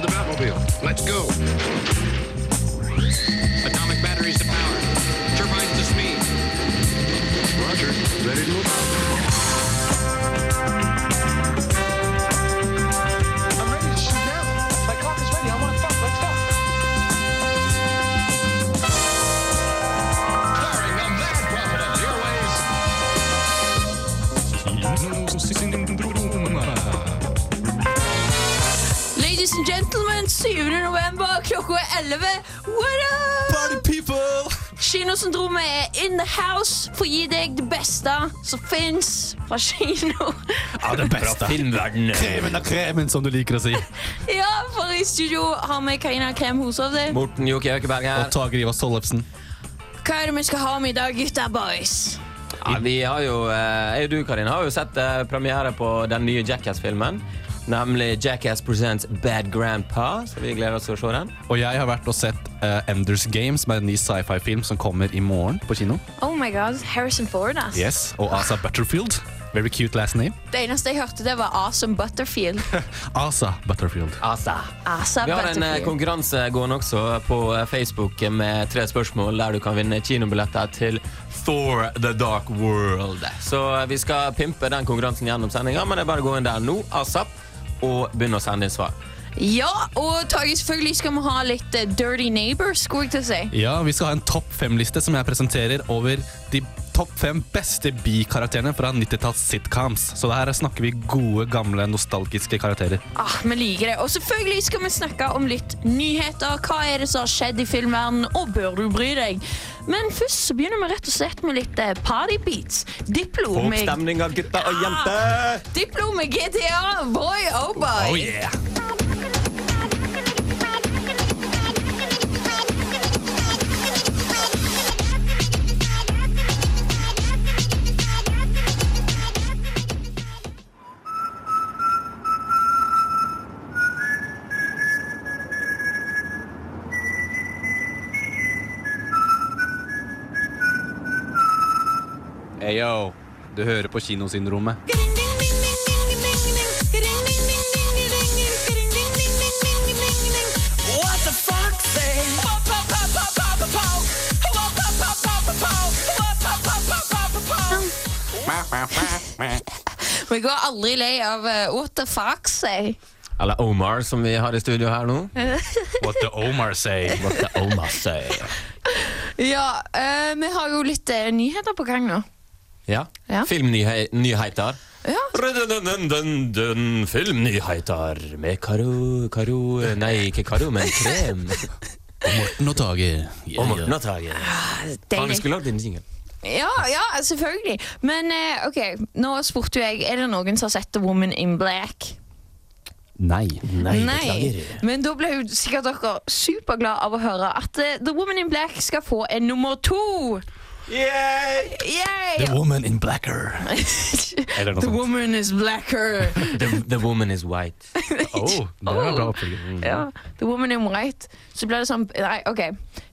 to the Batmobile. Let's go. over. What up? Party people! Kinosyndromet er in the house for å gi deg det beste som fins fra kino. Ja, det beste. Fra. Kremen av kremen, som du liker å si. ja, for i studio har vi Karina Krem Hoshovde. Morten Joke Økeberg her. Og Tage Ivar Sollefsen. Hva er det vi skal ha med i dag, gutta boys? Ja, vi har jo, eh, Jeg og du, Karin, har jo sett eh, premiere på den nye Jackass-filmen. Nemlig Jackass Presents Bad Grandpa. Så vi gleder oss til å se den. Og jeg har vært og sett uh, Enders Games Med en ny sci-fi-film som kommer i morgen på kino. Oh my god, Harrison Ford, ass. Yes, Og Asa Butterfield. Very cute last name. Det eneste jeg hørte, det var Awesome Butterfield. Asa Butterfield. Asa. Asa vi har en eh, konkurranse gående også på eh, Facebook med tre spørsmål der du kan vinne kinobilletter til Thor The Dark World. Så vi skal pimpe den konkurransen gjennom sendinga, men det er bare å gå inn der nå. Asap å begynne å sende inn svar. Ja, og Tage, selvfølgelig skal vi ha litt eh, Dirty Neighbors. skulle jeg til å si. Ja, Vi skal ha en topp fem-liste som jeg presenterer over de topp fem beste bikarakterene fra 90-talls sitcoms. Så her snakker vi gode, gamle, nostalgiske karakterer. Ah, Vi liker det. Og selvfølgelig skal vi snakke om litt nyheter. Hva er det som har skjedd i filmverdenen, og bør du bry deg? Men først så begynner vi rett og slett med litt eh, party beats. Diplo med Oppstemning av gutter og ah, jenter. Ah, Diplo med GTA, boy oh boy. Oh, yeah. Ayo, du hører på Kinosyndromet. Vi går aldri lei av uh, What the fuck say. Eller Omar, som vi har i studio her nå. What the Omar say. What the Omar say. ja, uh, vi har jo litt uh, nyheter på gang nå. Ja. ja. Filmnyheter. Ja. Filmnyheter med Karo Karo Nei, ikke Karo, men Krem. og Morten og Tage. Yeah. Og Morten og Tage. Ja, vi skulle lagd en jingle. Ja, ja, selvfølgelig. Men ok, nå spurte jeg Er det noen som har sett The Woman in Black. Nei. Nei, Nei. Men da ble jo sikkert dere superglade av å høre at The Woman in Black skal få en nummer to. Yay! Yay! The woman in blacker. The woman is blacker. The, the woman is white. Oh, det er bra mm. ja, The woman in white. Så ble det sånn Nei, OK.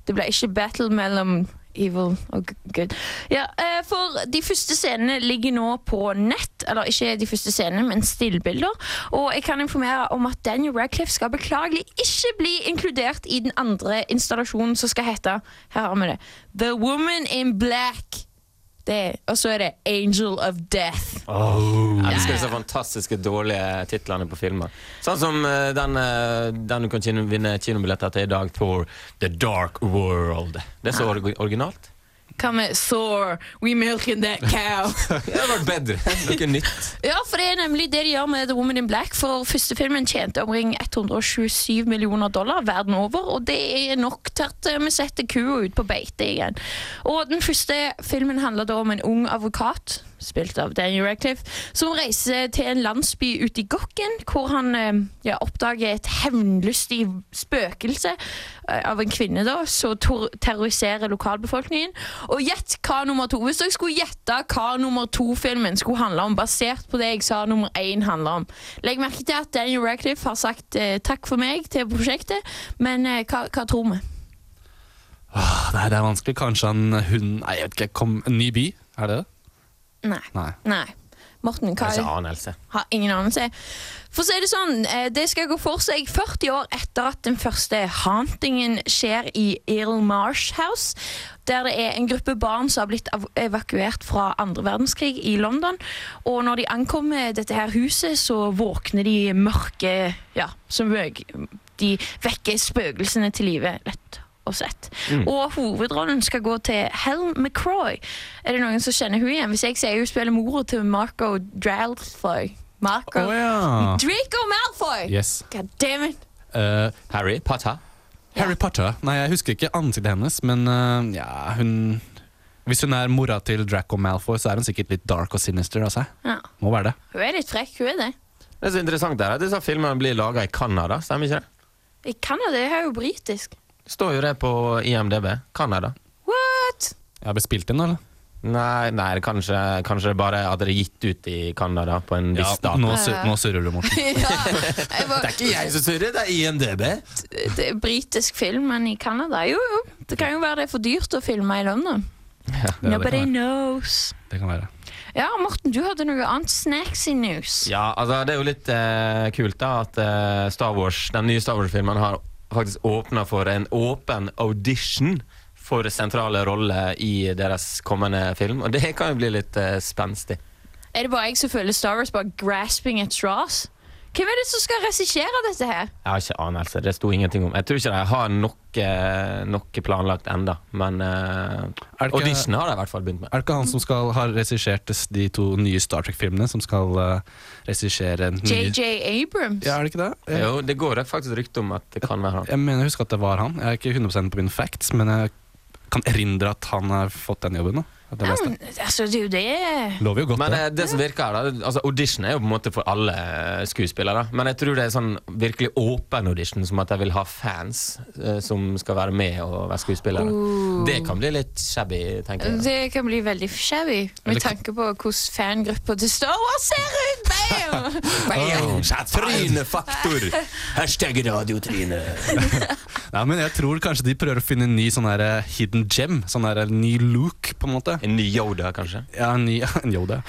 Det ble ikke battle mellom evil og good. Ja, eh, for de første scenene ligger nå på nett. Eller ikke de første scenene, men stillbilder. Og jeg kan informere om at Daniel Radcliffe skal beklagelig ikke bli inkludert i den andre installasjonen som skal hete Her har vi det. The Woman in Black. Det, og så er det Angel of Death. Jeg elsker disse fantastiske dårlige titlene på filmer. Sånn som eh, den, eh, den du kan kino, vinne kinobilletter til i dag, Thor The Dark World. Det er så originalt. Hva med Thor? We milking that cow. Det hadde vært bedre. Noe nytt. Ja, for det er nemlig det de gjør med The Woman in Black. For første filmen tjente omkring 127 millioner dollar verden over, og det er nok til at eh, vi setter kua ut på beite igjen. Og den første filmen handler da om en ung advokat, spilt av Daniel Radcliffe, som reiser til en landsby ute i Gokken, hvor han eh, ja, oppdager et hevnlystig spøkelse eh, av en kvinne da, som terroriserer lokalbefolkningen. Og gjett hva nummer to Hvis dere skulle gjette hva nummer to-filmen skulle handle om, basert på det jeg sa nummer én handler om Legg merke til at Daniel Radcliffe har sagt eh, takk for meg til prosjektet, men eh, hva, hva tror vi? Nei, det er vanskelig. Kanskje han hun Nei, jeg vet ikke. Kom, en ny by? Er det det? Nei. Nei. Nei. Morten, hva Ikke er anelse. Har ingen anelse. For å si det sånn, eh, det skal gå for seg 40 år etter at den første hauntingen skjer i Earl Marsh House, der det er en gruppe barn som har blitt evakuert fra andre verdenskrig i London. Og når de ankommer dette her huset, så våkner de mørke Ja, som vøg- de vekker spøkelsene til live, lett og slett. Og hovedrollen skal gå til Helen McCroy. Er det noen som kjenner hun igjen? Hvis jeg sier hun spiller mora til Marco Dralfoy. Marco oh, ja. Draco Malfoy! Yes. God damn it. Uh, Harry Potter. Harry Potter. Nei, jeg husker ikke ansiktet hennes, men uh, ja, hun Hvis hun er mora til Draco Malfoy, så er hun sikkert litt dark og sinister av seg. Ja. Må være det. Hun er litt frekk, hun er det. Det er så interessant der, at disse filmene blir laga i Canada, stemmer ikke det? I Canada det er jo britisk. Står jo det på IMDb. Canada. What? Jeg har blitt spilt inn, eller? Nei, nei kanskje, kanskje det bare at det gitt ut i Canada på en viss Ja, nå, sur nå surrer du, Morten. ja, var, det er ikke jeg som surrer, det er IMDb. det er britisk film, men i Canada Jo, jo. Det kan jo være det er for dyrt å filme i London. det Nobody det knows. Det kan være. Ja, Morten, du hadde noe annet snacks i news. Ja, altså Det er jo litt eh, kult da at eh, Star Wars, den nye Star Wars-filmen har faktisk åpna for en åpen audition for sentrale roller i deres kommende film. Og det kan jo bli litt uh, spenstig. Er det bare jeg som føler Star Wars bare grasping at straws? Hvem er det som skal regissere dette her? Jeg har ikke anelse. Det sto ingenting om. Jeg tror ikke de har noe, noe planlagt enda Men uh, ikke- audition har de i hvert fall begynt med. Er det ikke han som skal ha regissert de to nye Star Trek-filmene, som skal uh, regissere JJ Abrams. Ja, er det ikke det? Jeg, Jo, det går faktisk rykte om at det kan være han. jeg mener husker at det var han. Jeg er ikke 100% på mine facts, men jeg kan erindre at han har fått den jobben. da. At jeg Ja, men, altså, det jo det Lover jo godt, Men det. eh, det som virker her da, altså Audition er jo på en måte for alle eh, skuespillere. Men jeg tror det er sånn virkelig åpen audition, som at de vil ha fans eh, som skal være med og være skuespillere. Det kan bli litt shabby, tenker jeg. Det kan bli veldig shabby, med tanke på hvordan fangruppa til Star Wars ser ut! Bam! Bam! Trynefaktor! Hashtag radiotryne. Ja, men jeg tror kanskje de prøver å finne en ny sånn eh, hidden gem. Sånn ny look, på en måte. En ny Yoda, kanskje? Ja, en ny en Yoda.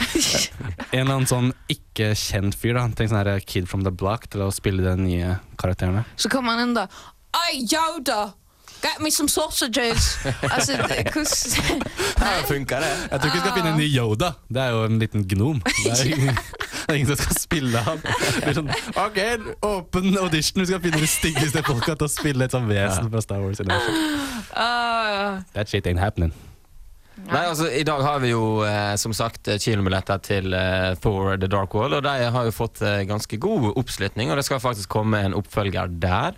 En eller annen sånn ikke kjent fyr. da Tenk sånn her Kid from the Block til å spille de nye karakterene. Så kommer han inn da Oi, Yoda! Get me some sausages! altså, hvordan Ja, funker det? Jeg tror ikke vi skal finne en ny Yoda. Det er jo en liten gnom. Det er ingen, det er ingen som skal spille han. Det blir sånn, ok, Åpen audition, vi skal finne de styggeste folka til å spille et sånt vesen fra Star Wars. Ah, That shit ain't happening. Nei, altså I dag har vi jo eh, som sagt eh, kinobilletter til eh, Thor The Dark World, og de har jo fått eh, ganske god oppslutning, og det skal faktisk komme en oppfølger der.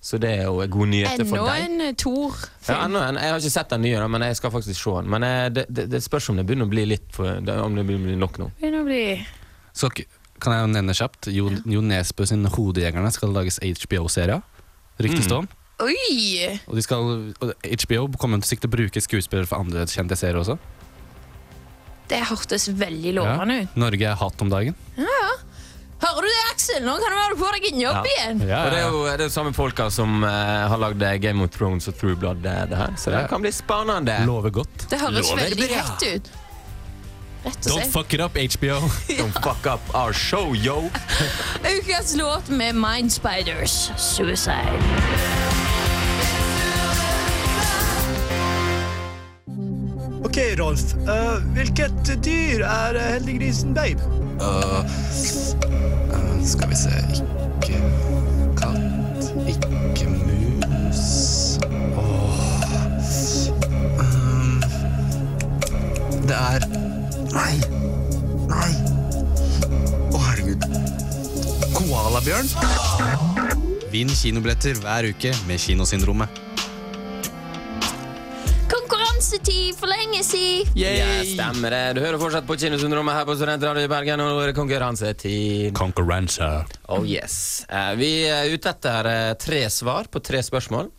Så det er jo gode nyheter for Enda deg. en eh, Thor-film. Ja, enda en. Jeg har ikke sett den nye, da, men jeg skal faktisk se den. Men eh, det, det, det spørs om det begynner å bli litt for, det, Om det begynner å bli nok nå. Begynner å bli Så k- kan jeg jo nevne kjapt Jo, jo Nesbø sin Hodejegerne skal lages HBO-serie. Ryktes det om. Oi! Og, de skal, og HBO kommer til sikkert å bruke skuespillere fra andre kjente serier også. Det hørtes veldig lovende ut. Norge er hatt om dagen. Hører du det, Aksel? Nå kan du være på deg en jobb Ja. igjen. Ja, Og det er jo det er samme folka som uh, har lagd eh, Game of Thrones og True Blood, det, det her. Så det kan bli spennende. Lover godt. Det høres Lover veldig bra. hett ut. Rett Don't fuck it up, HBO! Don't fuck up our show, yo! Ukas låt med Mindspiders, 'Suicide'. Ok, Rolf. Uh, hvilket dyr er eh, heldiggrisen Babe? Skal vi se Ikke katt, ikke mus Åh. Um, Det er Nei! Nei! Å, herregud. Koalabjørn? Vinn kinobilletter hver uke med Kinosyndromet. Lenge. Ja, stemmer det. Du hører fortsatt på Kinosyndromet her på Studentradio i Bergen, og nå er det konkurransetid. Konkurranse. Oh yes. Eh, Vi er ute etter eh, tre svar på tre spørsmål.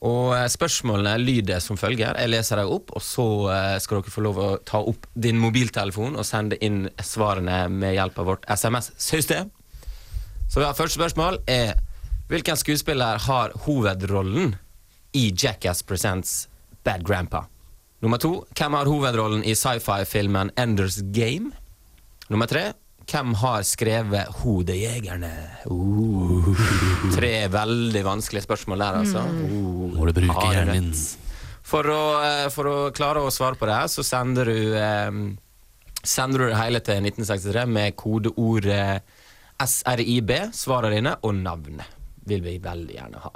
Og eh, spørsmålene lyder som følger. Jeg leser dem opp, og så skal dere få lov å ta opp din mobiltelefon og sende inn svarene med hjelp av vårt SMS-system. Så vi har første spørsmål er Hvilken skuespiller har hovedrollen i Jackass Presents Bad Grandpa? Nummer to. Hvem har hovedrollen i sci-fi-filmen Enders Game? Nummer tre. Hvem har skrevet 'Hodejegerne'? Uh. Tre veldig vanskelige spørsmål der, altså. Uh. Må du bruke hjernen din. For å, eh, for å klare å svare på det her, så sender du eh, Sender du det hele til 1963 med kodeord eh, SRIB, svarene dine, og navnet. Vil vi veldig gjerne ha.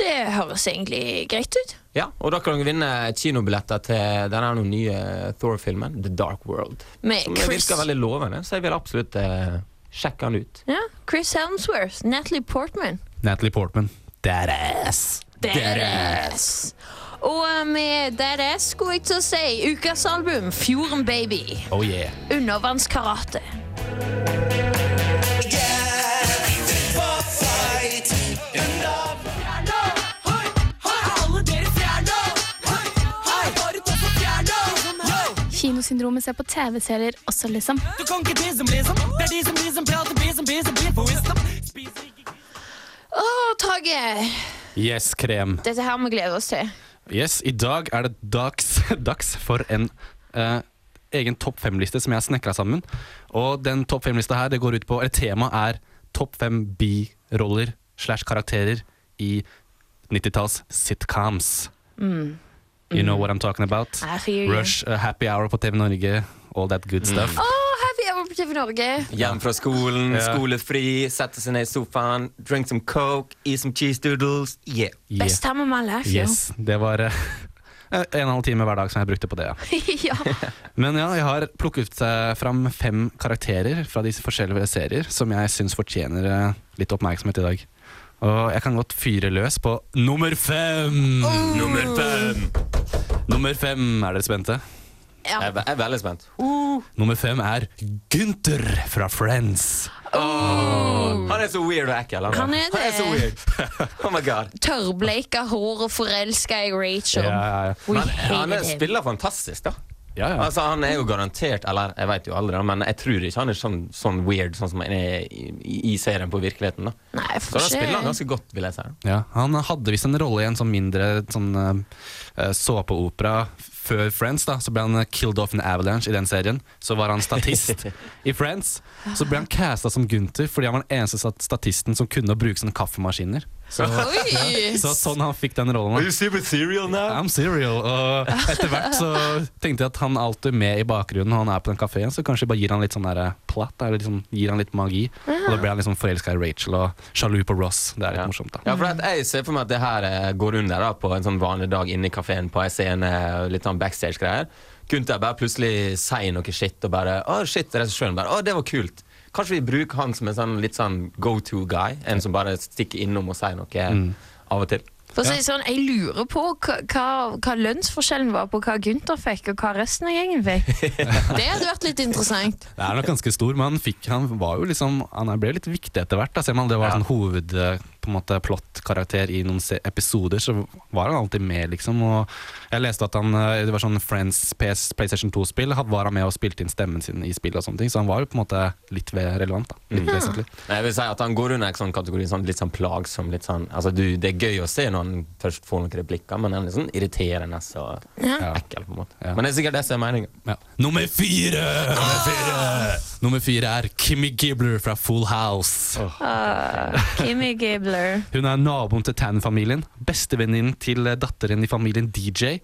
Det høres egentlig greit ut. Ja, og da kan dere vinne kinobilletter til den nye Thor-filmen, The Dark World. Med Som Chris, virker veldig lovende, så jeg vil absolutt eh, sjekke den ut. ja, Chris Helmsworth, Natalie Portman. Natalie Portman. Deadass. Deadass. Og eh, med Deadass skulle jeg til å si ukas album, Fjorden Baby. Oh yeah. Undervannskarate. Kinosyndromet ser på TV-serier også, liksom. Du kan ikke tisse om. Det er de som de som prater, vi som vi som blir for wisdom. Å, Tage. Yes, krem. Dette her må vi glede oss til. Yes, I dag er det dags, dags for en eh, egen topp fem-liste som jeg har snekra sammen. Og den topp fem-lista her, det går ut på Eller temaet er topp fem biroller slash karakterer i 90-talls sitcoms. You know what I'm talking about? I hear you. Rush, uh, Happy Hour på TV Norge, all that good stuff. Oh, Happy Hour på TV Norge. Hjem fra skolen, Ja. skolefri, sette seg ned i sofaen, drink some coke, eat some cheese doodles. Yeah. Yeah. Best time of my life, jo. Yes, det var Uh, en og en halv time hver dag som jeg brukte på det. ja. ja. Men ja, jeg har plukket eh, fram fem karakterer fra disse forskjellige serier som jeg syns fortjener eh, litt oppmerksomhet i dag. Og jeg kan godt fyre løs på nummer fem! Nummer fem! Nummer fem, er dere spente? ja. Jeg er, jeg er veldig spent. Nummer fem er Gunther fra Friends. Han er så weird og ekkel. Han, Han er han er så weird. Oh my god. Tørrbleika hår og forelska i Rachel. Ja, ja, ja. Han, han spiller fantastisk, da. Ja, ja. Altså, han er jo garantert Eller jeg vet jo aldri, men jeg tror ikke han er sånn, sånn weird sånn som han er i, i serien på virkeligheten. da Nei, Så da spiller han ganske godt, vil jeg si. Ja, han hadde visst en rolle i en sånn mindre sånn, uh, såpeopera før Friends. da Så ble han eh, killed off in Avalanche i den serien. Så var han statist i Friends. Så ble han casta som Gunther fordi han var den eneste statisten som kunne bruke sånne kaffemaskiner. Så, Oi! så sånn han fikk den rollen. da. super serial now? I'm serial. Og etter hvert så tenkte jeg at han alltid er med i bakgrunnen når han er på den kafeen, så kanskje bare gir han litt sånn der platt, eller liksom, gir han litt magi. Og da blir han liksom forelska i Rachel og sjalu på Ross. Det er litt Ja. morsomt, da. Ja, for at Jeg ser for meg at det her eh, går under da på en sånn vanlig dag inne i kafeen på en scene, litt sånn backstage-greier. Gunther bare plutselig sier noe shit og bare Å, shit, regissøren bare Å, det var kult. Kanskje vi bruker han som en sånn litt sånn go to guy? En som bare stikker innom og sier noe av og til. For å si sånn, Jeg lurer på hva, hva, hva lønnsforskjellen var på hva Gunther fikk, og hva resten av gjengen fikk. Det hadde vært litt interessant. Det er nok ganske stor, men han, fikk, han var jo liksom Han ble litt viktig etter hvert. Da. Selv om det var Ja. sånn hoved eh, på en måte plot-karakter i noen se episoder, så var han alltid med, liksom. Og jeg leste at han eh, Det var sånn Friends PS, PlayStation 2-spill, var han med og spilte inn stemmen sin i spillet og sånne ting, så han var jo på en måte litt relevant, da. Litt vesentlig. Men Jeg vil si at Han går under en sånn kategori sånn, litt sånn plagsom. Litt sånn, altså du, det er gøy å se når han først får noen replikker, men han er litt sånn irriterende og Ja. ekkel. på en måte Ja. Men det er sikkert det som er meninga. Ja. Nummer fire! Nummer fire! Nummer fire er Kimmy Gibbler fra Full House. Uh, Kimmy Gibbler. Hun er naboen til Tan-familien. Bestevenninnen til eh, datteren i familien DJ,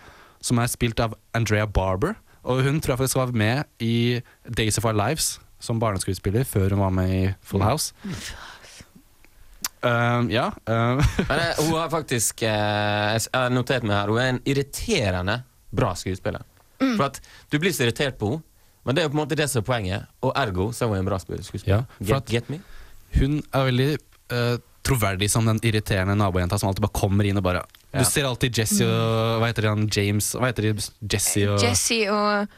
som er spilt av Andrea Barber. Og hun tror jeg faktisk var med i Days of Our Lives som barneskuespiller før hun var med i Full House. Um, ja. um, Men eh, hun har faktisk eh, Jeg har notert meg her Hun er en irriterende bra skuespiller. For at Du blir så irritert på henne, men det er jo på en måte det som er poenget. Og ergo så er hun en bra skuespiller. Ja, get, get me? hun er veldig eh, troverdig som den irriterende nabojenta som alltid bare kommer inn og bare Ja. Du ser alltid Jesse og Hva heter han? James Hva heter de? Jesse og Jesse og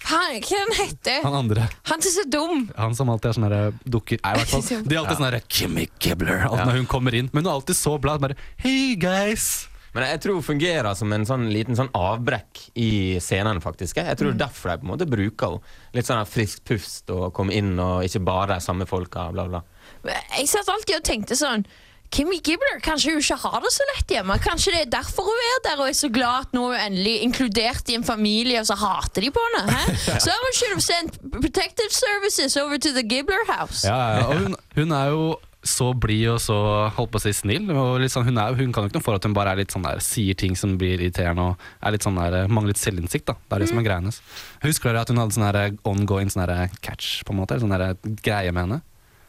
Faen, hva han heter? han andre. Han er så dum! Han som alltid er sånne der dukker Nei, i hvert fall. De er alltid sånn der Kimmy Gibbler alt Ja. når hun kommer inn. Men hun er alltid så blad. Bare Hey guys! Men jeg tror hun fungerer som en sånn liten sånn avbrekk i scenen, faktisk. Jeg tror derfor de på en måte bruker henne. Litt sånn friskt pust og komme inn og ikke bare de samme folka, bla, bla. Jeg satt alltid og tenkte sånn Kimmy Gibbler, kanskje hun ikke har det så lett hjemme. Kanskje det er derfor hun er der og er så glad at nå er hun endelig inkludert i en familie, og så hater de på henne. Hæ? Someone should have sent protective services over to the Gibbler house. Ja, ja, og hun, hun er jo så blid og så holdt på å si snill. Sånn, hun, er, hun kan jo ikke noe for at hun bare er litt sånn der, sier ting som blir irriterende og er litt sånn der, mangler litt selvinnsikt. da. Det er det som er greia hennes. Husker dere at hun hadde sånn ongoing sånn catch, på en måte? Eller sånn der greie med henne?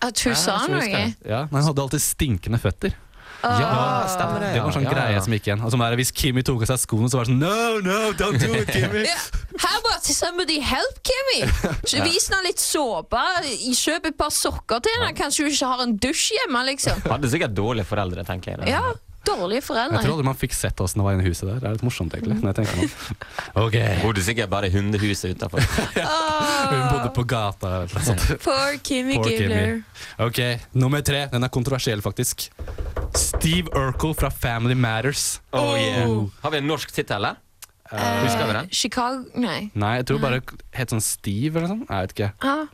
At hun sa noe. Ja, men Hun hadde alltid stinkende føtter. Ja, stemmer det. Det var sånn ja, greie ja. som gikk igjen. Og som der, Hvis Kimmy tok av seg skoene, så var det sånn No, no, don't do it, Kimmy! How about somebody help Kimmy? Så Vis henne litt såpe. Kjøp et par sokker til henne. Kanskje hun ikke har en dusj hjemme, liksom. Hadde sikkert dårlige foreldre, tenker jeg. Ja, Dårlige foreldre. Jeg tror aldri man fikk sett åssen det var inne i huset der. Det er litt morsomt, egentlig. når jeg tenker meg. Ok, Bodde sikkert bare i hundehuset utafor. Hun bodde på gata eller noe sånt. Poor Kimmy Poor Gibbler. Kimmy. Ok, Nummer tre. Den er kontroversiell, faktisk. Steve Urkel fra Family Matters. Oh, yeah. Har vi en norsk tittel, eller? Husker vi den? Chicago Nei. Nei, jeg tror bare het sånn Steve eller noe sånt. Jeg vet ikke. Ah.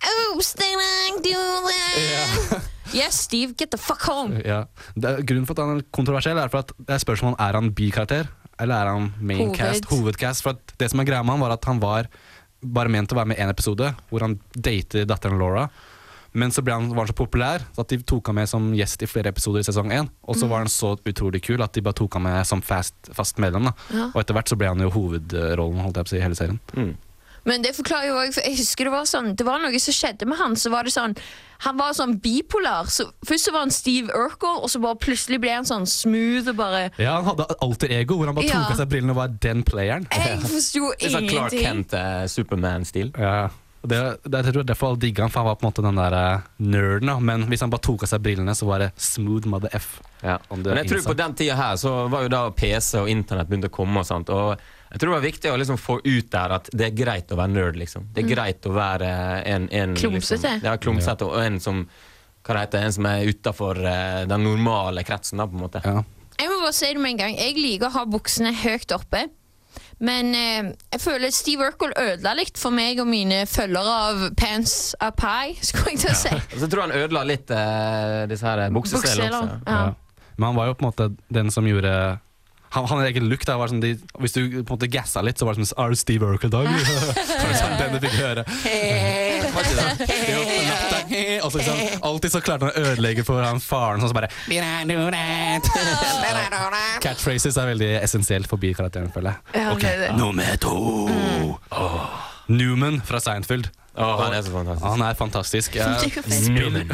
Oh, do that. Yes, Steve, get the fuck home. Ja. Det er, grunnen for at han er kontroversiell, er for at det er spørsmål om er han bikarakter eller er han maincast, Hoved. hovedcast. For at det som er greia med han, var at han var bare ment å være med i én episode, hvor han dater datteren Laura. Men så ble han, var han så populær så at de tok han med som gjest i flere episoder i sesong én. Og så var han så utrolig kul at de bare tok han med som fast, fast medlem. Da. Ja. Og etter hvert så ble han jo hovedrollen holdt jeg på å si, i hele serien. Men det forklarer jo også, for jeg husker det var sånn Det var noe som skjedde med han. Så var det sånn Han var sånn bipolar. Så først så var han Steve Urkel, og så bare plutselig ble han sånn smooth og bare Ja, Han hadde alter ego, hvor han bare Ja. tok av seg brillene og var den playeren. Jeg forsto Litt sånn Clark. Kent, eh, Superman-stil. Ja, det, det, jeg tror derfor alle digga han, for han var på en måte den der uh, nerden. Da. Men hvis han bare tok av seg brillene, så var det smooth mother F. Ja. Om det Men jeg tror på den tida her så var jo da PC og internett begynte å komme. og sånt Og jeg tror det var viktig å liksom få ut der at det er greit å være nerd. liksom Det er greit å være en, en Klumsete. Liksom, ja, klumsete Og en som hva det heter, en som er utafor den normale kretsen. da på en måte Ja. Jeg må bare si det med en gang. Jeg liker å ha buksene høyt oppe. Men eh, jeg føler Steve Urkel ødela litt for meg og mine følgere av Pants Up Pie. skulle jeg til å si. Og så tror jeg han ødela litt eh, disse her bukseselene også. Ja. Ja. Men han var jo på en måte den som gjorde han, han egen look da, var sånn de, Hvis du på en måte gassa litt, så var det sånn Are Steve Urkel dog? dag? det var sånn den du fikk høre. Hey. ikke Og så liksom, alltid så klarte han å ødelegge for han faren. Sånn som bare Catchphrases er veldig essensielt for bikarakteren, føler jeg. Ok, er. Nummer to! Oh. Newman fra Seinfeld. Oh, han er så fantastisk. Han er fantastisk. Eh, fett. Spilt,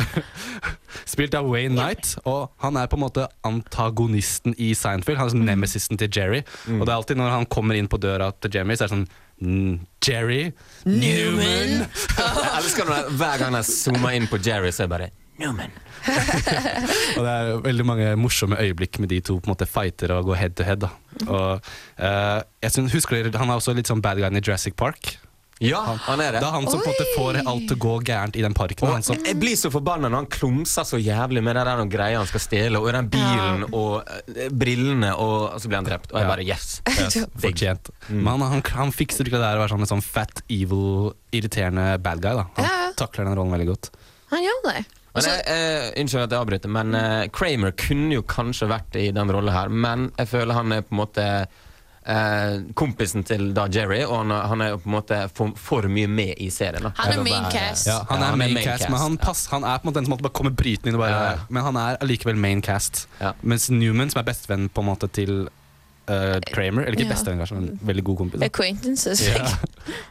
spilt av Wayne Knight, og han er på en måte antagonisten i Seinfeld. Han er sånn nemesisten til Jerry. Og det er alltid når han kommer inn på døra til Jemmy, så er det sånn mm, Jerry Newman. Jeg elsker når hver gang jeg zoomer inn på Jerry, så er jeg bare Newman. Og det er veldig mange morsomme øyeblikk med de to på en måte fighter og går head to head. Da. Og, uh, jeg synes, husker dere, Han er også litt sånn bad guy i Jurassic Park. Ja, han er det. Det er han som på en måte får alt til å gå gærent i den parken. Og Han som, jeg blir så forbanna når han klumser så jævlig med det der noen greier han skal stjele, og den bilen og uh, brillene, og, og så blir han drept. Og jeg bare yes. yes. fortjent. Men han, han, fikser ikke det der å være sånn, en sånn fat, evil, irriterende bad guy. Da. Han Ja, ja. takler den rollen veldig godt. Han gjør det. Men jeg, eh, Unnskyld at jeg avbryter, men eh, Kramer kunne jo kanskje vært i den rollen her, men jeg føler han er på en måte eh, kompisen til da Jerry, og han, er- han er jo på en måte for, for mye med i serien. Da. Han er Til å main være- cast. Ja, han er main cast, men han, pass, han er på en måte den som bare kommer brytende inn. Og bare, Ja, ja. Men han er allikevel maincast. Ja. Mens Newman, som er bestevenn på en måte til uh, Kramer, eller ikke Ja. bestevenn, kanskje, men veldig god kompis. Acquaintances. Ja.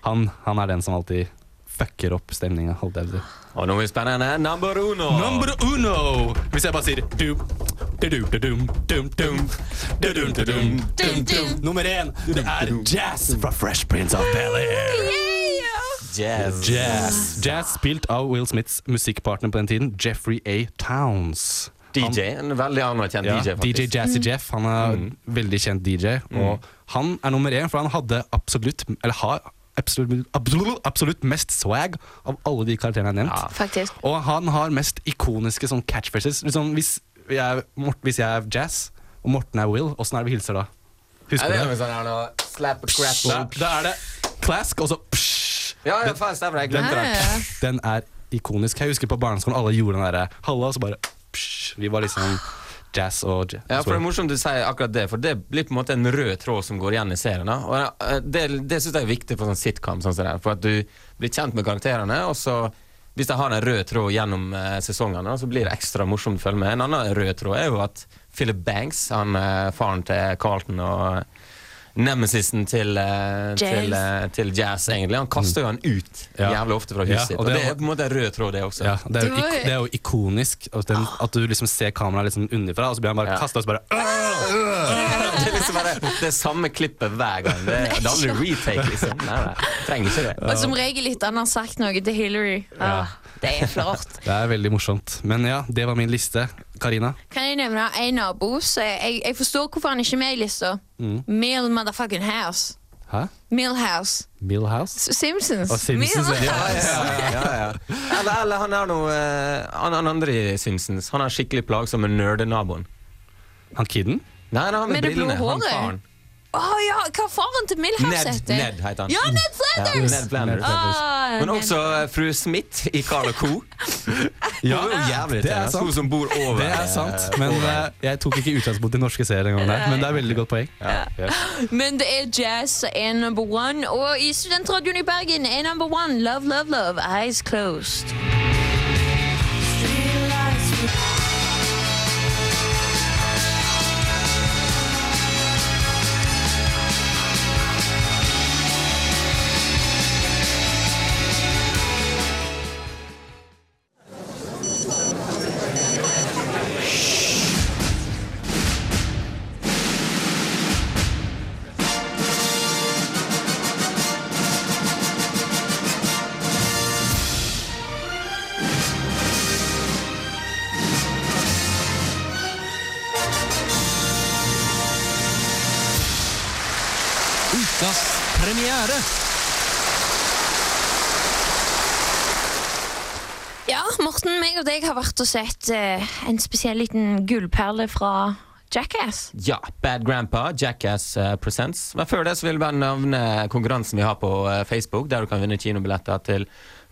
han, han er den som alltid fucker opp stemninga. Og nå er vi spennende. Number uno! Number uno! Hvis jeg bare sier dum, Nummer én, det er jazz fra Fresh Prince of Belly. Jazz. jazz. Jazz spilt av Will Smiths musikkpartner på den tiden, Jeffrey A. Towns. DJ, en veldig anerkjent ja, DJ. faktisk DJ Jazzy Jeff. Han er mm. veldig kjent DJ. Og mm. han er nummer én, for han hadde absolutt Eller har absolutt, absolutt mest swag av alle de karakterene jeg har nevnt. Ja. Og han har mest ikoniske sånn catchphrases. Liksom, hvis jeg, er Mort- hvis jeg er Jazz, og Morten er Will, åssen er det vi hilser da? Husker det du det? noe sånn her nå. Slap a Da, crap da er det clask, og så psh. Ja, ja, faen, stemmer det. Jeg Den, glemte det. Den er ikonisk. Jeg husker på barneskolen alle gjorde den derre halla, og så bare psh, Vi var liksom jazz og jazz. Ja, for Det er morsomt du sier akkurat det, for det blir på en måte en rød tråd som går igjen i serien. da. Og eh, Det, det syns jeg er viktig for sånn sitcom, sånn som det er, for at du blir kjent med karakterene. og så hvis de har en rød tråd gjennom eh, sesongene, så blir det ekstra morsomt å følge med. En annen rød tråd er jo at Philip Banks, han eh, faren til Carlton og nemesisen til, uh, til, uh, til Jazz, egentlig, han kaster jo han ut Ja. jævlig ofte fra Ja, huset sitt. og det er- på en måte en rød tråd, det også. Ja, det, er jo, Det er jo ikonisk at, den, at du liksom ser kameraet liksom underfra, og så blir han bare Ja. kastet og så bare! Det er liksom bare det samme klippet hver gang. Det, det er aldri retake, liksom. Nei, nei, trenger ikke det. Og som regel etter han har sagt noe til Hillary. Ah, det er flott. Det er veldig morsomt. Men ja, det var min liste. Karina? Kan jeg nevne en nabo? Så jeg, jeg forstår hvorfor han ikke er med i lista. Mill motherfucking House. Hæ? Millhouse. Millhouse? Simpsons. Og Simpsons, Millhouse. ja, ja, ja, ja. Eller, eller han er noe eh, han, han andre i Simpsons. Han er skikkelig plagsomme nerdenaboen. Han kiden? Nei, nei, han med, Med det blå håret? Å ja, hva faren til Milhouse Ned, heter? Ned heter han. Ja, Ned Flanders! Ja, Ned Flanders. Ah, Men også eh, fru Smith i Carl Co. Ja, Hun er jo jævlig det er sant. Hun som bor over Det er eh, sant, men over- eh, jeg tok ikke utgangspunkt i norske serier engang der. Men det er veldig godt poeng. Yes. Men det er jazz er number one. Og i Studentradioen i Bergen er number one Love, Love, Love, Eyes Closed. Morten, jeg har vært og sett uh, en spesiell liten gullperle fra Jackass. Ja, Bad Grandpa, Jackass uh, Presents. Men før det så vil jeg bare nevne konkurransen vi har på uh, Facebook, der du kan vinne kinobilletter til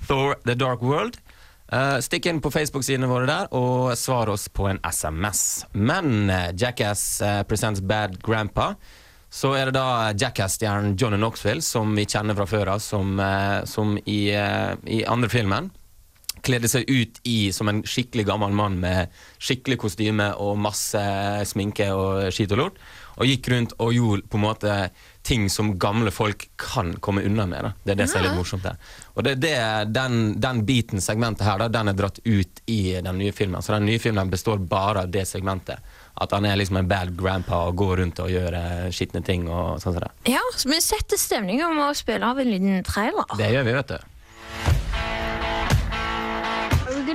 Thor The Dark World. Uh, stikk inn på Facebook-sidene våre der og svar oss på en SMS. Men Jackass Presents Bad Grandpa så er det da Jackass-stjernen Johnny Knoxville, som vi kjenner fra før av, som, som i, i andre filmen kledde seg ut i som en skikkelig gammel mann med skikkelig kostyme og masse sminke og skit og lort. Og gikk rundt og gjorde på en måte ting som gamle folk kan komme unna med. Da. Det er det som er litt morsomt der. Og det det, den, den biten, segmentet her, da, den er dratt ut i den nye filmen. Så den nye filmen består bare av det segmentet. At han er liksom en bad grandpa og går rundt og gjør eh, skitne ting og sånn som det. Ja, så Vi setter stemninga med å spille av en liten trailer. Det gjør vi, vet du.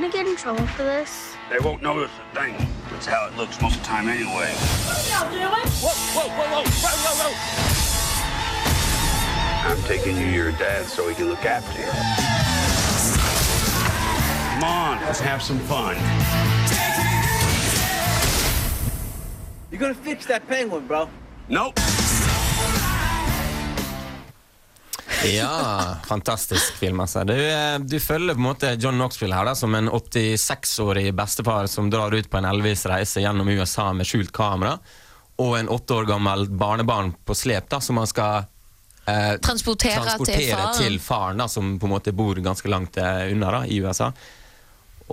Gonna get in trouble for this? They won't notice a thing. That's how it looks most of the time anyway. I'm taking you to your dad so he can look after you. Come on, let's have some fun. You're gonna fix that penguin, bro. Nope. Ja, fantastisk film. Altså. Du, eh, du følger på en måte John Knoxville her da, som en 86-årig bestefar som drar ut på en elvis reise gjennom USA med skjult kamera, og en åtte år gammel barnebarn på slep da, som han skal eh, Transportere, transportere til faren. til faren, da, som på en måte bor ganske langt eh, unna da, i USA.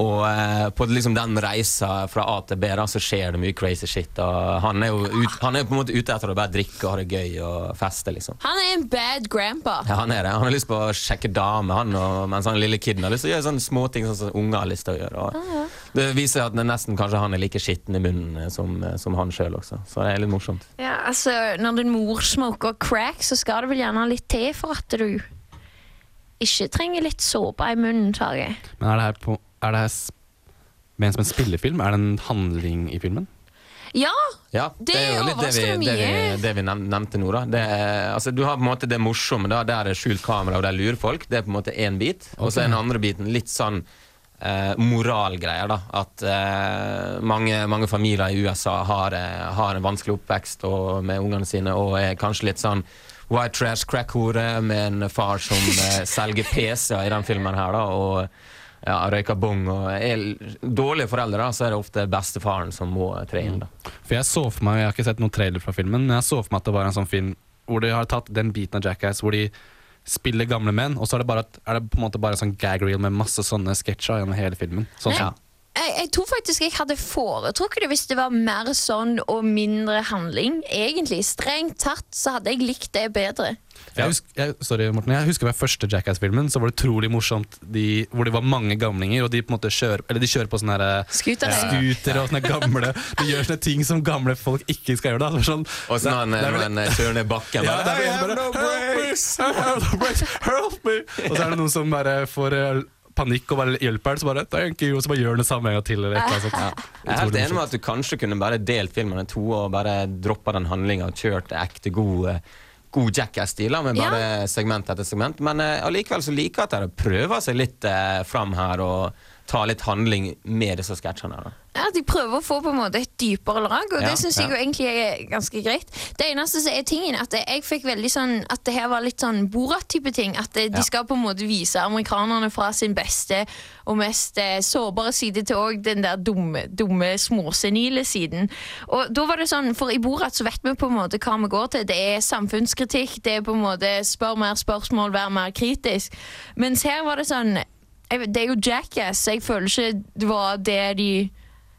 Og eh, på liksom den reisa fra A til B da, så skjer det mye crazy shit. Og han er jo ut, han er på en måte ute etter å bare drikke og ha det gøy og feste. liksom. Han er en bad grandpa. Ja, han er det. Han har lyst på å sjekke dame, han, og, mens han lille kiden har lyst til å gjøre sånne småting sånn som unger har lyst til å gjøre. Og Det viser at det nesten kanskje han er like skitten i munnen eh, som, som han sjøl også. Så det er litt morsomt. Ja, altså, Når din mor smoker crack, så skal det vel gjerne litt til for at du ikke trenger litt såpe i munnen, Tage. Men er det her på Er det her ment som en spillefilm? Er det en handling i filmen? Ja, Ja, Det det er jo litt det vi, det vi, det vi nevnte nå. da det er, altså, Du har på en måte det morsomme, da, der er skjult kamera og de lurer folk. Det er på en måte én bit. Og så er den andre biten litt sånn eh, moralgreier. da At eh, mange, mange familier i USA har, eh, har en vanskelig oppvekst og, med ungene sine og er kanskje litt sånn white trash crack-hore med en far som eh, selger PC-er i den filmen her. da Og ja, røyker bong og er dårlige foreldre, da, så er det ofte bestefaren som må tre inn. da. For jeg så for meg, jeg har ikke sett noen trailer fra filmen, men jeg så for meg at det var en sånn film hvor de har tatt den biten av Jackass hvor de spiller gamle menn, og så er det, bare, er det på en måte bare en sånn gag reel med masse sånne sketsjer gjennom hele filmen. Sånn, ja. jeg, jeg tror faktisk jeg hadde foretrukket det hvis det var mer sånn og mindre handling. Egentlig, Strengt tatt så hadde jeg likt det bedre. Jeg husker, jeg, sorry, Morten. Jeg husker ved første Jackass-filmen Så var det utrolig morsomt de, hvor det var mange gamlinger, og de på en måte kjører, eller de kjører på sånne her, eh, ja. scootere og sånne gamle De gjør sånne ting som gamle folk ikke skal gjøre. Da. Det Sånn, Og så når han, han kjører ned bakken ja, bare, det I have bare, no help brakes!» me, have no brakes, help me Og så er det noen som bare får eh, panikk og bare hjelper så bare you, og så bare gjør det samme en gang til. Eller et eller annet ja. Jeg er helt enig med at du kanskje kunne bare delt filmen i to og bare droppa den handlinga og kjørt ekte god, eh, god Jackass-stil med bare segment etter segment. Men eh, allikevel så liker jeg at de prøver seg litt eh, fram her og tar litt handling med disse sketsjene. da. Ja, De prøver å få på en måte et dypere lag, og Ja, det syns jeg jo egentlig er ganske greit. Det eneste som er tingen, at jeg fikk veldig sånn At det her var litt sånn Borat-type ting. At de Ja. skal på en måte vise amerikanerne fra sin beste og mest eh, sårbare side til òg den der dumme, dumme småsenile siden. Og da var det sånn, For i Borat så vet vi på en måte hva vi går til. Det er samfunnskritikk, det er på en måte spør mer spørsmål, vær mer kritisk. Mens her var det sånn Det er jo Jackass, så jeg føler ikke det var det de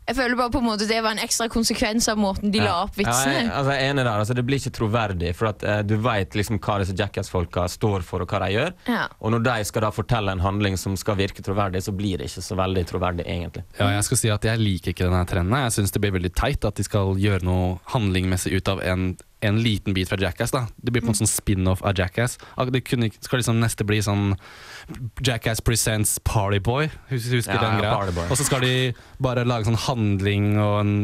jeg føler bare på en måte det var en ekstra konsekvens av måten de la opp Ja, vitsene. jeg, altså, jeg er enig der. Altså, det blir ikke troverdig, for at, eh, du veit liksom hva disse Jackass-folka står for, og hva de gjør. Ja. Og når de skal da fortelle en handling som skal virke troverdig, så blir det ikke så veldig troverdig, egentlig. Ja, jeg skal si at jeg liker ikke denne trenden. Jeg syns det blir veldig teit at de skal gjøre noe handlingmessig ut av en, en liten bit fra Jackass. da Det blir på en sånn spin-off av Jackass. Det kunne, skal liksom neste bli sånn Jackass Presents Partyboy. Hus, husker Ja, den ja, greia? Party Og så skal de bare lage sånn handling og en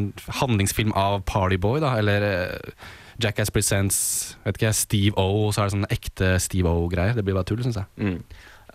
handlingsfilm av Partyboy, da. Eller eh, Jackass Presents vet ikke jeg, Steve O, og så er det sånn ekte Steve O-greier. Det blir bare tull, syns jeg. Mm.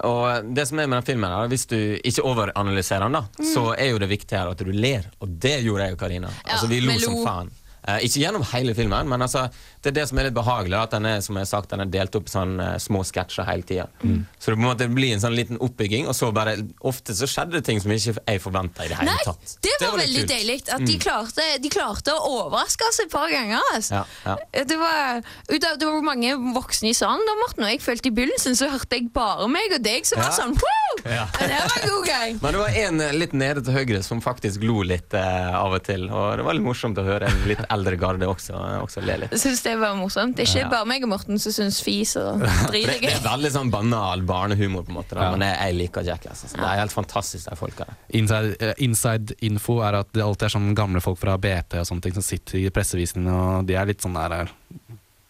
Og det som er med den filmen her, Hvis du ikke overanalyserer den, da, så er jo det viktige her at du ler. Og det gjorde jeg og Karina. altså, vi lo som faen. Eh, ikke gjennom hele filmen, men altså, det er det som er litt behagelig. At den er som jeg har sagt, den er delt opp i sånn, eh, små sketsjer hele tida. Så det på en måte blir en sånn liten oppbygging, og så bare Ofte så skjedde det ting som ikke jeg forventa i det hele Nei, tatt. det var, litt veldig deilig. At de, klarte, de klarte å overraske oss et par ganger. Altså. Ja, ja. Det, var, av, det var mange voksne i salen, da, Morten, og jeg følte i begynnelsen så hørte jeg bare meg og deg som var Ja. sånn Woo! Det var en god gang. Men det var en eh, litt nede til høyre som faktisk lo litt eh, av og til. Og det var litt morsomt å høre en litt eldre garde også, også le litt. Synes det var morsomt. Det er ikke Ja. bare meg og Morten som syns fis og drit det, det er veldig sånn banal barnehumor, på en måte da. Ja. men jeg, jeg liker Jackass. Altså. Det er helt fantastisk, de folka der. Inside, eh, inside info er at det alltid er sånn gamle folk fra BT og sånne ting som sitter i pressevisningene, og de er litt sånn der eh,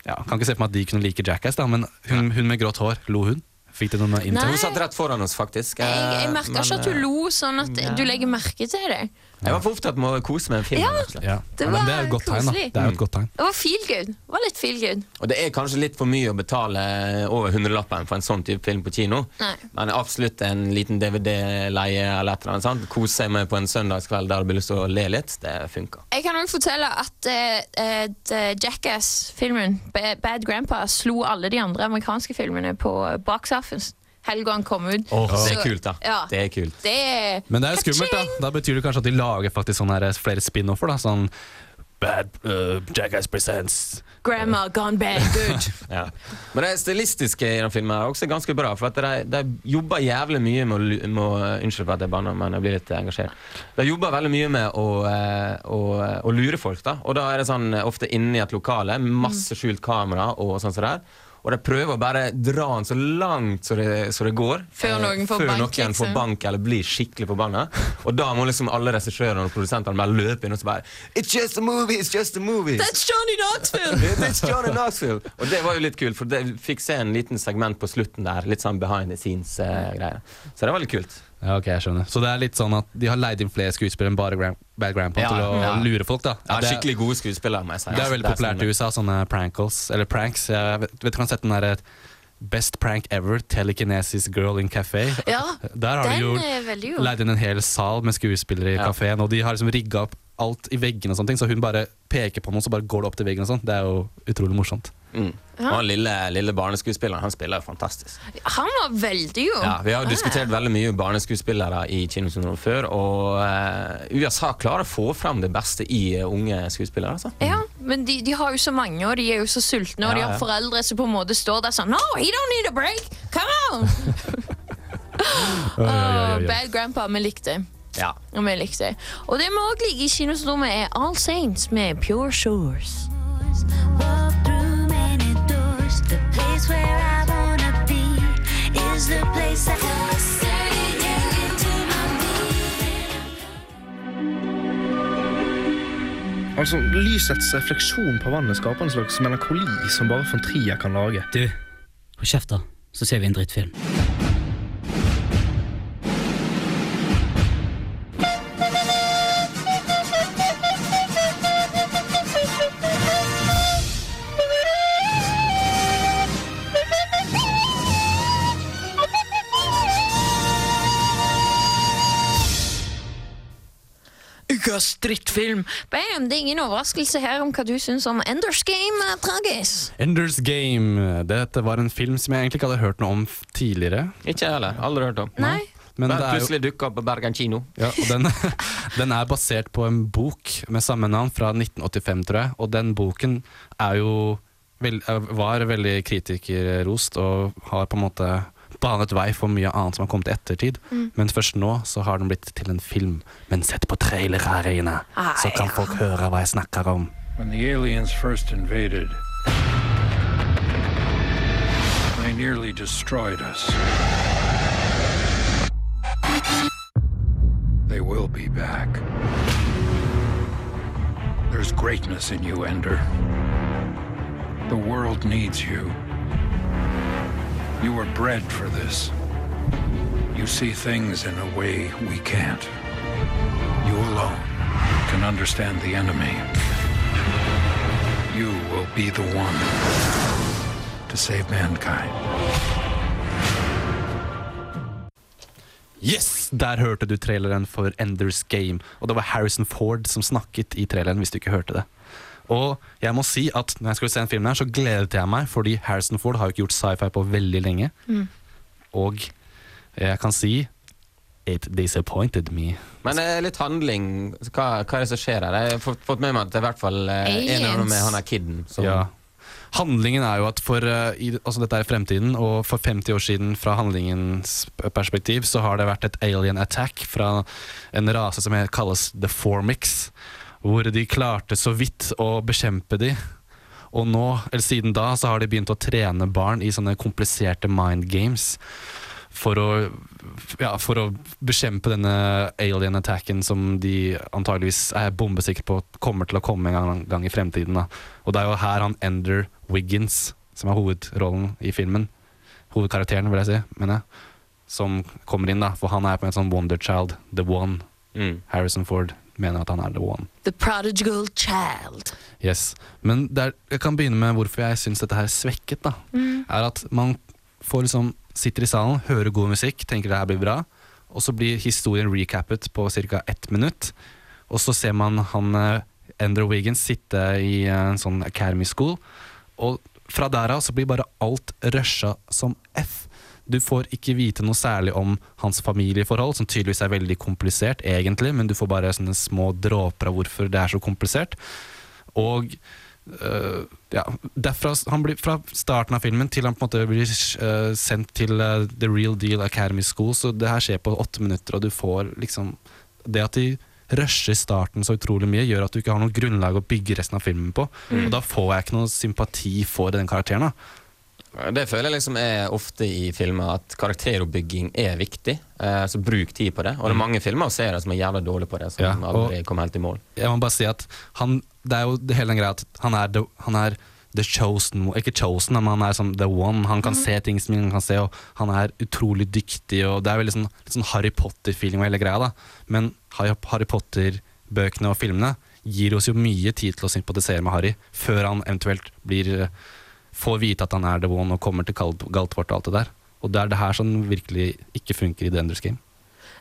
Ja, kan ikke se for meg at de kunne like Jackass, da, men hun, hun med grått hår, lo hun? Fikk du noe info? Hun satt rett foran oss, faktisk. Jeg, jeg Eh, merka ikke at hun eh, lo sånn at du legger merke til det. Jeg var for opptatt med å kose med en film. Ja. Ja. Det Ja, det er var jo et godt tegn. Det er jo et godt tegn. Det var feel good. Det var litt feel good. Og det er kanskje litt for mye å betale over hundrelappen for en sånn type film på kino. Nei. Men absolutt en liten DVD-leie eller et eller annet. sant? Kose seg med på en søndagskveld der du har lyst til å le litt. Det funker. Jeg kan også fortelle at uh, Jackass-filmen, Bad Grandpa, slo alle de andre amerikanske filmene på box office helga han kom ut. Åh, det er kult, da. Ja, Det er kult. det er Men det er jo skummelt, da. Da betyr det kanskje at de lager faktisk sånne her flere spin-offer. da Sånn Bad uh, Jackass Presents Grandma gone bad good. Ja. Men det stilistiske i den filmen er også ganske bra. For at de, de jobber jævlig mye med å, med å Unnskyld for at jeg banner, men jeg blir litt engasjert. De jobber veldig mye med å, eh, å, å lure folk. da Og da er det sånn eh, ofte inne i et lokale, masse skjult kamera og sånn som det der. Og de prøver å bare dra den så langt som det, så det går. Før eh, noen får før bank, noen får liksom. bank eller blir skikkelig forbanna. Og da må liksom alle regissørene og produsentene bare løpe inn og så bare It's just a movie! It's just a movie! That's Johnny Knoxville! It's Johnny Knoxville! Og det var jo litt kult, for det fikk se en liten segment på slutten der. Litt sånn behind the scenes-greier. Så det var litt kult. Ja, ok, jeg skjønner Så det er litt sånn at de har leid inn flere skuespillere enn bare Bad Grandpa Ja, til å ja. lure folk, da. Ja, det, er- skikkelig gode skuespillere, må jeg si. det er veldig Altså, populært i sånn- USA, sånne prankles, eller pranks. Jeg vet, vet du kan sette den der, Best prank ever, telekinesis girl in café. Ja, Der har de jo er god. leid inn en hel sal med skuespillere i Ja. kafeen, og de har liksom rigga opp alt i veggene og sånne ting, så hun bare peker på noe, så bare går det opp til veggen og sånn. Det er jo utrolig morsomt. Mm. Og han lille, lille barneskuespilleren han spiller jo fantastisk. Han var veldig jo. Ja, Vi har jo diskutert veldig mye barneskuespillere i kinosyndrom før, og uh, USA klarer å få fram det beste i uh, unge skuespillere. altså. Ja, men de, de har jo så mange, og de er jo så sultne, og de Ja, har foreldre som på en måte står der sånn No, he don't need a break! Come on! Åh, bad grandpa, vi likte det. Ja. Og vi likte det. Og det vi òg liker i kinosyndromet, er All Saints med Pure Shores. Altså, Lysets refleksjon på vannet skaper en slags melankoli som bare von Trier kan lage. Du, hold kjeft da, så ser vi en drittfilm. Ukas drittfilm! Bam, det er ingen overraskelse her om hva du syns om Enders Game, eh, Tragis. Enders Game. Dette var en film som jeg egentlig ikke hadde hørt noe om tidligere. Ikke jeg heller. Aldri hørt om. Nei. Men det er jo, plutselig dukka opp på Bergen kino. ja, og den, den er basert på en bok med samme navn fra 1985, tror jeg. Og den boken er jo var veldig kritikerrost og har på en måte banet vei for mye annet som har kommet i ettertid. Mm. Men først nå så har den blitt til en film. Men sett på trailer her inne, så kan folk høre hva jeg snakker om. When the aliens first invaded, they nearly destroyed us. They will be back. There's greatness in you, Ender. The world needs you. You were bred for this. You see things in a way we can't. You alone can understand the enemy. You will be the one to save mankind. Yes! Der hørte du traileren for Enders Game. Og det var Harrison Ford som snakket i traileren, hvis du ikke hørte det. Og jeg må si at når jeg skulle se en film her, så gledet jeg meg, fordi Harrison Ford har jo ikke gjort sci-fi på veldig lenge. Mm. Og jeg kan si It disappointed me. Men eh, litt handling. Hva, hva er det som skjer her? Jeg har fått, med meg at det er i hvert fall eh, en av dem med han er kiden. Som, Ja. Handlingen er jo at for uh, i, altså Dette er fremtiden, og for 50 år siden fra handlingens perspektiv så har det vært et alien attack fra en rase som kalles The Formix, hvor de klarte så vidt å bekjempe de. Og nå, eller siden da så har de begynt å trene barn i sånne kompliserte mind games for å, ja, for å bekjempe denne alien attacken som de antageligvis er bombesikre på kommer til å komme en gang, gang i fremtiden. Da. Og det er jo her han Ender Wiggins, som er hovedrollen i filmen, hovedkarakteren vil jeg si, mener jeg, som kommer inn, da, for han er på en sånn wonder child, the one. Mm. Harrison Ford mener at han er the one. The Prodigal Child. Yes. Men det er, jeg kan begynne med hvorfor jeg syns dette her er svekket. da Mm. Er at man får liksom sitter i salen, hører god musikk, tenker det her blir bra, og så blir historien recappet på ca. ett minutt. Og så ser man han Andrew Wiggins sitte i en sånn Academy School, og fra der av så blir bare alt rusha som F. Du får ikke vite noe særlig om hans familieforhold, som tydeligvis er veldig komplisert, egentlig, men du får bare sånne små dråper av hvorfor det er så komplisert. Og Uh, ja, derfra, han blir, fra starten av filmen til han på en måte blir uh, sendt til uh, The Real Deal Academy School, så det her skjer på åtte minutter, og du får liksom Det at de rusher starten så utrolig mye, gjør at du ikke har noe grunnlag å bygge resten av filmen på. Mm. Og da får jeg ikke noe sympati for den karakteren. da Det føler jeg liksom er ofte i filmer, at karakteroppbygging er viktig. Eh, så bruk tid på det. Og det er mange filmer og serier som er jævla dårlige på det. Som Mm. Ja, aldri kommer helt i mål. Jeg må bare si at han, det er jo det hele den greia at han er, the, han er the chosen Ikke chosen, men han er som the one. Han kan se ting som ingen kan se, og han er utrolig dyktig. Og det er veldig sånn, litt sånn Harry Potter-feeling og hele greia. da Men Harry, Harry Potter-bøkene og filmene gir oss jo mye tid til å sympatisere med Harry, før han eventuelt blir eh, får vite at han er the one og kommer til Gal- Galtvort og alt det der. Og det er det her som virkelig ikke funker i The Enders Game.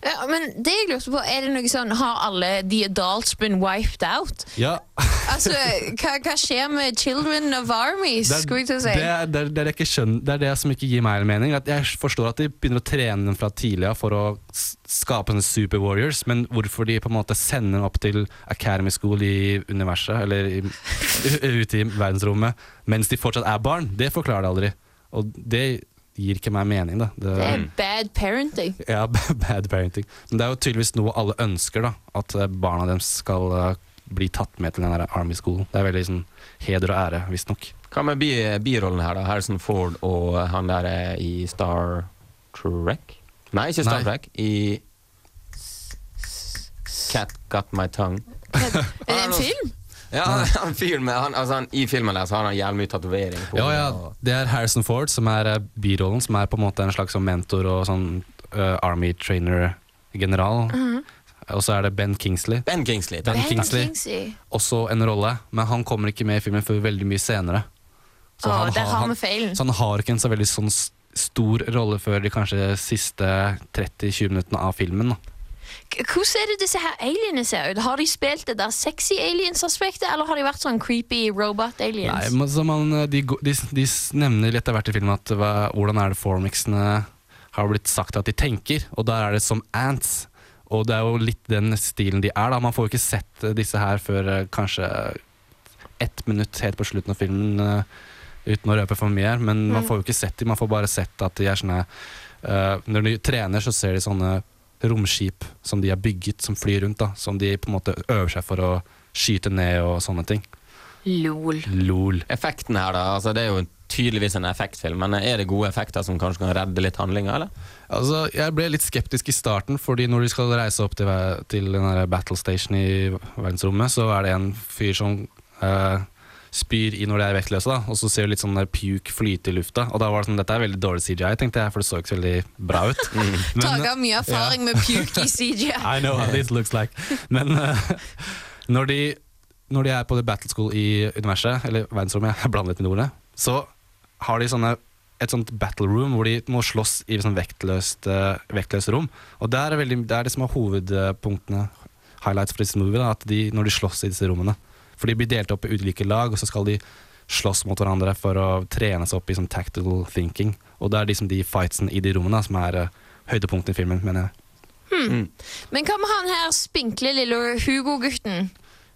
Ja, men det jeg lurte på, er det noe sånn Har alle the adults been wiped out? Ja, Altså, hva, hva skjer med Children of Armies, Det skulle jeg til å si? det, det, det, er ikke skjønn, det er det som ikke gir meg mening. At jeg forstår at de begynner å trene dem fra tidlig av for å skape en super warriors, men hvorfor de på en måte sender dem opp til Academy School i universet, eller i, ute i verdensrommet, mens de fortsatt er barn, det forklarer det aldri. Og det gir ikke meg mening, da. Det, Det er bad parenting. ja, bad parenting. Men det er jo tydeligvis noe alle ønsker, da. At eh, barna deres skal eh, bli tatt med til den der Army School. Det er veldig sånn heder og ære, visstnok. Hva med birollene her, da? Harrison Ford og han der er i Star Trek? Nei, ikke Star Nei. Trek. I Cat Got My Tongue. Er det en film? Ja, han med han, altså han, I filmen der så har han jævlig mye tatovering på. Ja, ja, det er Harrison Ford som er eh, birollen, som er på en måte en slags sånn mentor og sånn eh, Army trainer-general. Og så er det Ben Kingsley. Ben Kingsley. Ben Ben Kingsley. Kingsley. Også en rolle, men han kommer ikke med i filmen før veldig mye senere. Så Å, han der har han, vi feilen. så han har ikke en så veldig sånn s- stor rolle før de kanskje siste 30-20 minuttene av filmen. Da. Hvordan er det disse her alienene ser ut? Har de spilt det der sexy aliens-aspektet, eller har de vært sånn creepy robot Nei, men man, de, de, de nevner etter hvert i filmen at hva, hvordan er det formixene har blitt sagt at de tenker, og der er det som ants. Og det er jo litt den stilen de er. da Man får jo ikke sett eh, disse her før eh, kanskje ett minutt helt på slutten av filmen, eh, uten å røpe for mye her. Men man Mm. får jo ikke sett dem, man får bare sett at de er sånne Uh, Når de trener, så ser de sånne romskip som de har bygget, som flyr rundt. da Som de på en måte øver seg for å skyte ned og sånne ting. Lol. Lol. Effekten her, da. Altså, det er jo tydeligvis en effektfilm, men er det gode effekter som kanskje kan redde litt handlinga, eller? Altså, jeg ble litt skeptisk i starten, fordi når de skal reise opp til, til den der battle station i verdensrommet, så er det en fyr som eh, spyr i når de er vektløse, da, og så ser du litt sånn der puke flyte i lufta. Og da var det sånn, dette er veldig dårlig CGI, tenkte jeg, for det så ikke så veldig bra ut. Men- Taga mye erfaring med puke i CGI. I know how this looks like. Men uh, når, de, når de er på The Battle School i universet, eller verdensrommet, jeg blander litt med ordene, så har de sånne, et sånt battle room hvor de må slåss i sånn vektløst, eh, vektløst rom. Og det er, veldig, det er det som er hovedpunktene, highlights for disse movie, da, at de, når de slåss i disse rommene. For de blir delt opp i ulike lag, og så skal de slåss mot hverandre for å trene seg opp i sånn tactical thinking. Og det er liksom de fightsene i de rommene som er uh, høydepunktet i filmen, mener jeg. Hmm. Men hva med han her spinkle lille Hugo-gutten?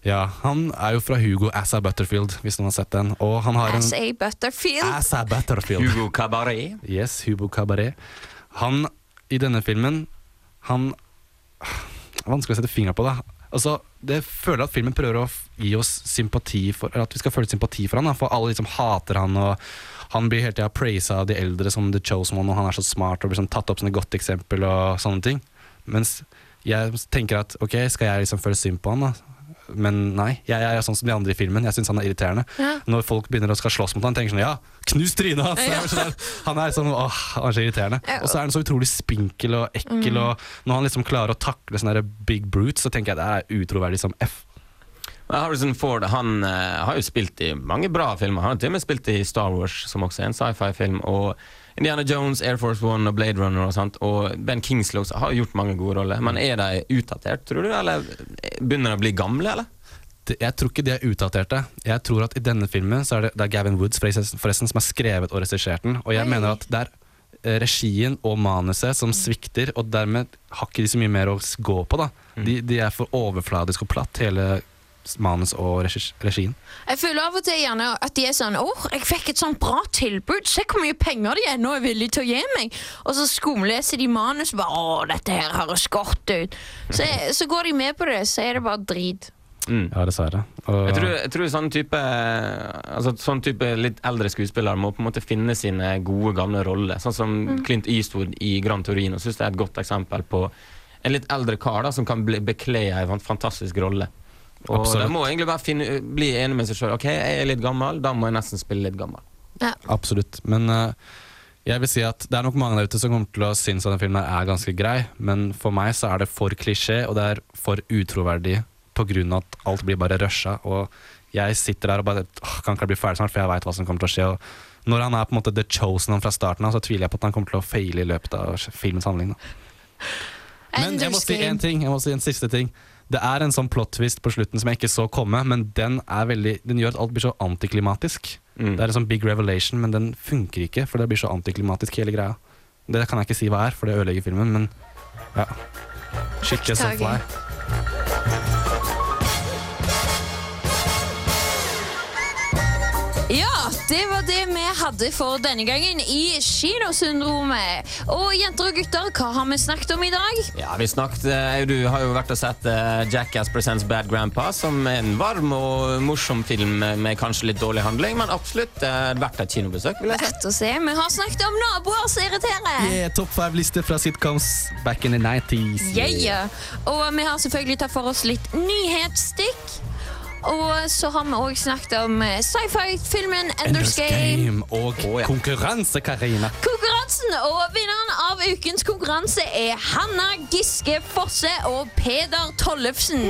Ja, han er jo fra Hugo Assa Butterfield, hvis noen har sett den. Og han har en As a Butterfield? Assa Butterfield. Hugo Cabaret. Yes, Hugo Cabaret. Han, i denne filmen, han Vanskelig å sette fingeren på det. Altså, det føler at filmen prøver å gi oss sympati for at vi skal føle sympati for han da, For alle liksom hater han, og han blir hele tida praisa av de eldre som The Chosen One, og han er så smart og blir sånn tatt opp som et godt eksempel og sånne ting. Mens jeg tenker at ok, skal jeg liksom føle synd på han, da? Men nei, jeg er sånn som de andre i filmen. Jeg syns han er irriterende. Ja. Når folk begynner å skal slåss mot han, tenker sånn ja, knus trynet hans! Ja. Sånn, Han er sånn, åh, han er så irriterende. Og så er han så utrolig spinkel og ekkel, Mm. og når han liksom klarer å takle sånne big brutes, så tenker jeg det er utroverdig som F. Harrison Ford han eh, har jo spilt i mange bra filmer. Han har til og med spilt i Star Wars, som også er en sci-fi-film. Og Indiana Jones, Air Force One og Blade Runner og sånt. Og Ben Kingsley også har gjort mange gode roller. Men er de utdatert, tror du? Eller begynner de å bli gamle, eller? Jeg tror ikke de er utdaterte. Jeg tror at i denne filmen så er det, det er Gavin Woods forresten, som har skrevet og regissert den. Og jeg Oi. mener at det er eh, regien og manuset som svikter, og dermed har ikke de så mye mer å gå på. da. De, de er for overfladisk og platt, hele manus og regien. Jeg føler av og til gjerne at de er sånn Åh, jeg fikk et sånt bra tilbud. Se hvor mye penger de ennå er villige til å gi meg. Og så skumleser de manus og bare åh, dette her høres godt ut. Så, så går de med på det, så er det bare drit. Ja, dessverre. Og, Jeg tror, jeg tror sånn type Altså sånn type litt eldre skuespillere må på en måte finne sine gode, gamle roller. Sånn som Mm. Clint Eastwood i Gran Torino synes det er et godt eksempel på en litt eldre kar da, som kan bli, bekle en fantastisk rolle. Og Absolutt. De må egentlig bare finne, bli enig med seg sjøl. Ok, jeg er litt gammel, da må jeg nesten spille litt gammel. Absolutt. Men uh, jeg vil si at det er nok mange der ute som kommer til å synes at den filmen er ganske grei, men for meg så er det for klisjé, og det er for utroverdig på grunn av at alt blir bare rusha. Og jeg sitter der og bare åh, kan ikke jeg bli ferdig snart, for jeg veit hva som kommer til å skje. Og når han er på en måte the chosen fra starten av, så tviler jeg på at han kommer til å feile i løpet av filmens handling. Da. Men jeg må si en én ting. Jeg må si en siste ting. Det er en sånn plot twist på slutten som jeg ikke så komme, men den, er veldig, den gjør at alt blir så antiklimatisk. Mm. Det er en sånn big revelation, men den funker ikke, for det blir så antiklimatisk hele greia. Det kan jeg ikke si hva er, for det ødelegger filmen, men ja. Skikkelig gets fly. Ja, det var det vi hadde for denne gangen i Kinosyndromet. Og jenter og gutter, hva har vi snakket om i dag? Ja, vi snakket, eh, Du har jo vært og sett eh, Jackass Presents Bad Grandpa, som er en varm og morsom film med kanskje litt dårlig handling, men absolutt eh, verdt et kinobesøk. vil jeg si. Rett å se, Vi har snakket om naboer som irriterer. Yeah, Topp five-liste fra sitcoms back in the 90s. Yeah. Og vi har selvfølgelig tatt for oss litt nyhetsstikk. Og så har vi òg snakket om eh, sci-fi-filmen Enders Enders Game. Game og konkurranse, Karina. Konkurransen og vinneren av ukens konkurranse er Hanna Giske Fosse og Peder Tollefsen.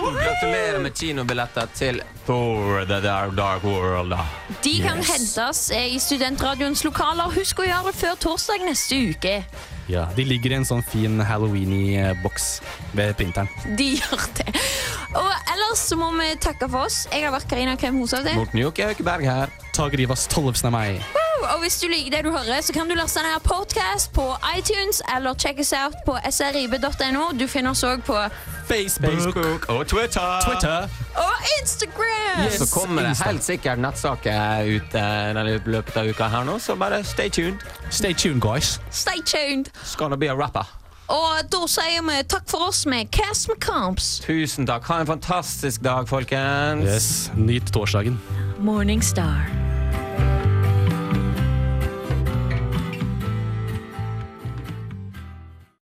Gratulerer med kinobilletter til Thor The Dark, Dark World. De kan Yes. hentes eh, i Studentradioens lokaler. Husk å gjøre det før torsdag neste uke. Ja, De ligger i en sånn fin halloweeny-boks ved printeren. De gjør det. Og ellers så må vi takke for oss. Jeg har vært Karina Krem Hoshovde. Morten Jokke Høkeberg her. Tage Rivas Tollefsen er meg. Og hvis du liker det du hører, så kan du laste ned podcast på iTunes eller check us out på srib.no. Du finner oss òg på Facebook og Twitter. Twitter. og Instagram. Så kommer det helt sikkert nettsaker ut i løpet av uka her nå, så bare stay tuned. Stay tuned, guys. Stay tuned. It's gonna be a rapper. Og da sier vi takk for oss med Cast med Comps. Tusen takk. Ha en fantastisk dag, folkens. Yes, Nyt torsdagen. Morningstar.